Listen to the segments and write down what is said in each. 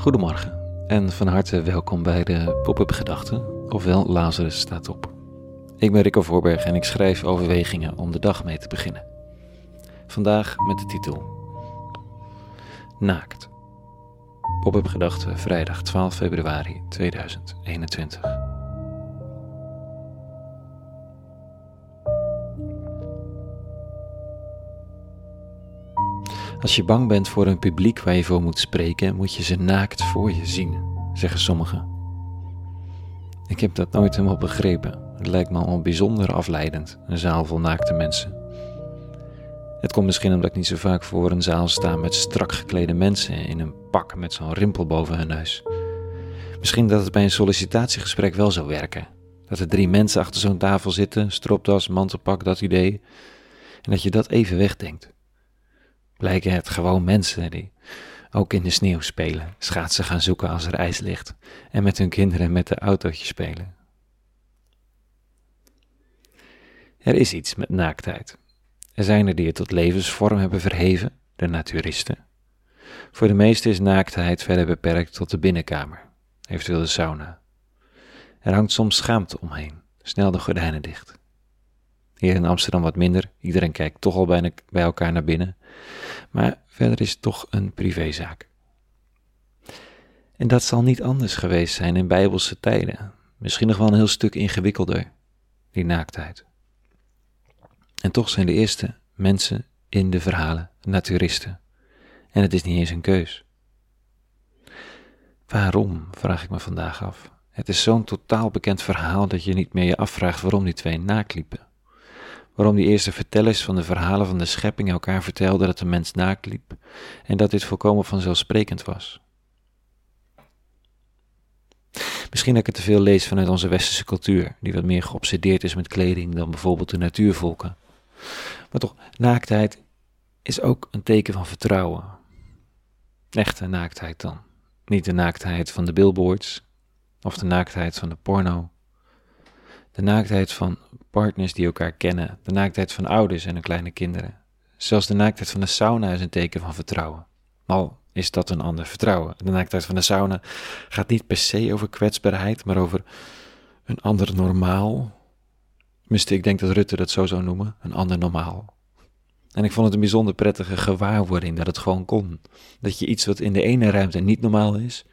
Goedemorgen en van harte welkom bij de Pop-up Gedachten, ofwel Lazarus staat op. Ik ben Rico Voorberg en ik schrijf overwegingen om de dag mee te beginnen. Vandaag met de titel Naakt. Pop-up Gedachten, vrijdag 12 februari 2021. Als je bang bent voor een publiek waar je voor moet spreken, moet je ze naakt voor je zien, zeggen sommigen. Ik heb dat nooit helemaal begrepen. Het lijkt me al bijzonder afleidend, een zaal vol naakte mensen. Het komt misschien omdat ik niet zo vaak voor een zaal sta met strak geklede mensen in een pak met zo'n rimpel boven hun neus. Misschien dat het bij een sollicitatiegesprek wel zou werken. Dat er drie mensen achter zo'n tafel zitten, stropdas, mantelpak, dat idee. En dat je dat even wegdenkt blijken het gewoon mensen die ook in de sneeuw spelen, schaatsen gaan zoeken als er ijs ligt en met hun kinderen met de autootjes spelen. Er is iets met naaktheid. Er zijn er die het tot levensvorm hebben verheven, de naturisten. Voor de meesten is naaktheid verder beperkt tot de binnenkamer, eventueel de sauna. Er hangt soms schaamte omheen, snel de gordijnen dicht. Hier in Amsterdam wat minder, iedereen kijkt toch al bijna bij elkaar naar binnen. Maar verder is het toch een privézaak. En dat zal niet anders geweest zijn in bijbelse tijden. Misschien nog wel een heel stuk ingewikkelder, die naaktheid. En toch zijn de eerste mensen in de verhalen naturisten. En het is niet eens een keus. Waarom, vraag ik me vandaag af. Het is zo'n totaal bekend verhaal dat je niet meer je afvraagt waarom die twee liepen waarom die eerste vertellers van de verhalen van de schepping elkaar vertelden dat de mens naakt liep en dat dit volkomen vanzelfsprekend was. Misschien dat ik het te veel lees vanuit onze westerse cultuur, die wat meer geobsedeerd is met kleding dan bijvoorbeeld de natuurvolken. Maar toch, naaktheid is ook een teken van vertrouwen. Echte naaktheid dan. Niet de naaktheid van de billboards of de naaktheid van de porno. De naaktheid van partners die elkaar kennen, de naaktheid van ouders en hun kleine kinderen. Zelfs de naaktheid van de sauna is een teken van vertrouwen. Al is dat een ander vertrouwen. De naaktheid van de sauna gaat niet per se over kwetsbaarheid, maar over een ander normaal. Tenminste, ik denk dat Rutte dat zo zou noemen, een ander normaal. En ik vond het een bijzonder prettige gewaarwording dat het gewoon kon. Dat je iets wat in de ene ruimte niet normaal is,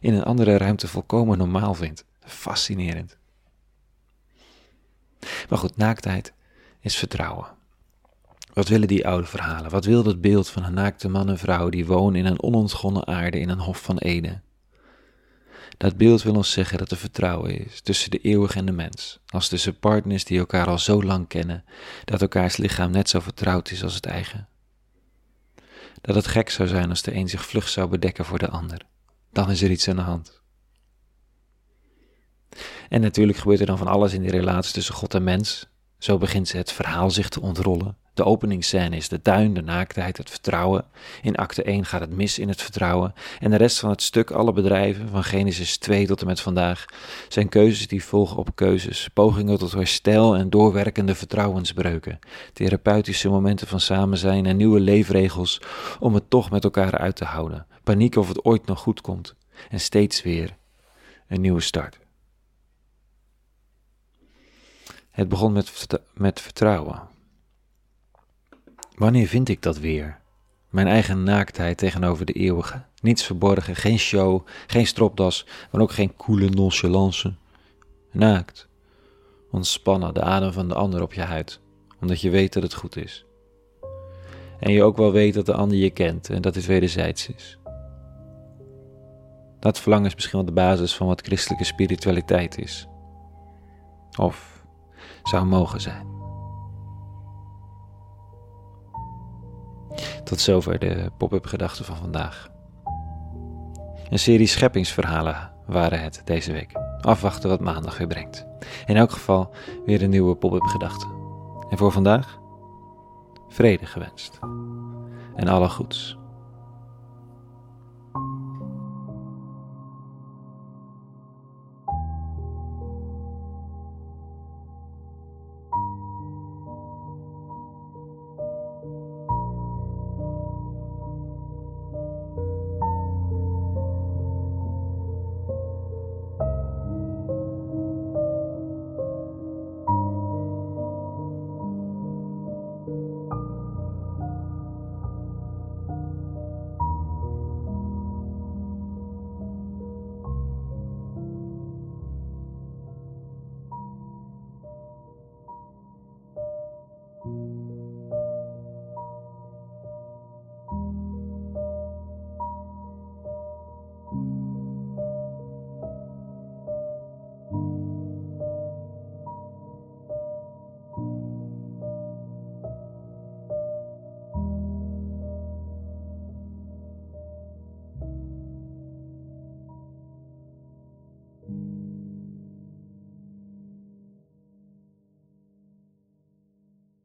in een andere ruimte volkomen normaal vindt. Fascinerend. Maar goed, naaktheid is vertrouwen. Wat willen die oude verhalen? Wat wil dat beeld van een naakte man en vrouw die wonen in een onontgonnen aarde in een hof van Eden? Dat beeld wil ons zeggen dat er vertrouwen is tussen de eeuwige en de mens, als tussen partners die elkaar al zo lang kennen, dat elkaars lichaam net zo vertrouwd is als het eigen. Dat het gek zou zijn als de een zich vlug zou bedekken voor de ander. Dan is er iets aan de hand. En natuurlijk gebeurt er dan van alles in die relatie tussen God en mens. Zo begint het verhaal zich te ontrollen. De openingsscène is de tuin, de naaktheid, het vertrouwen. In acte 1 gaat het mis in het vertrouwen. En de rest van het stuk, alle bedrijven, van Genesis 2 tot en met vandaag, zijn keuzes die volgen op keuzes. Pogingen tot herstel en doorwerkende vertrouwensbreuken. Therapeutische momenten van samen zijn en nieuwe leefregels om het toch met elkaar uit te houden. Paniek of het ooit nog goed komt. En steeds weer een nieuwe start. Het begon met, met vertrouwen. Wanneer vind ik dat weer? Mijn eigen naaktheid tegenover de eeuwige. Niets verborgen, geen show, geen stropdas, maar ook geen koele nonchalance. Naakt. Ontspannen, de adem van de ander op je huid, omdat je weet dat het goed is. En je ook wel weet dat de ander je kent en dat dit wederzijds is. Dat verlangen is misschien wel de basis van wat christelijke spiritualiteit is. Of zou mogen zijn. Tot zover de pop-up gedachten van vandaag. Een serie scheppingsverhalen waren het deze week. Afwachten wat maandag weer brengt. In elk geval weer een nieuwe pop-up gedachte. En voor vandaag vrede gewenst. En alle goeds.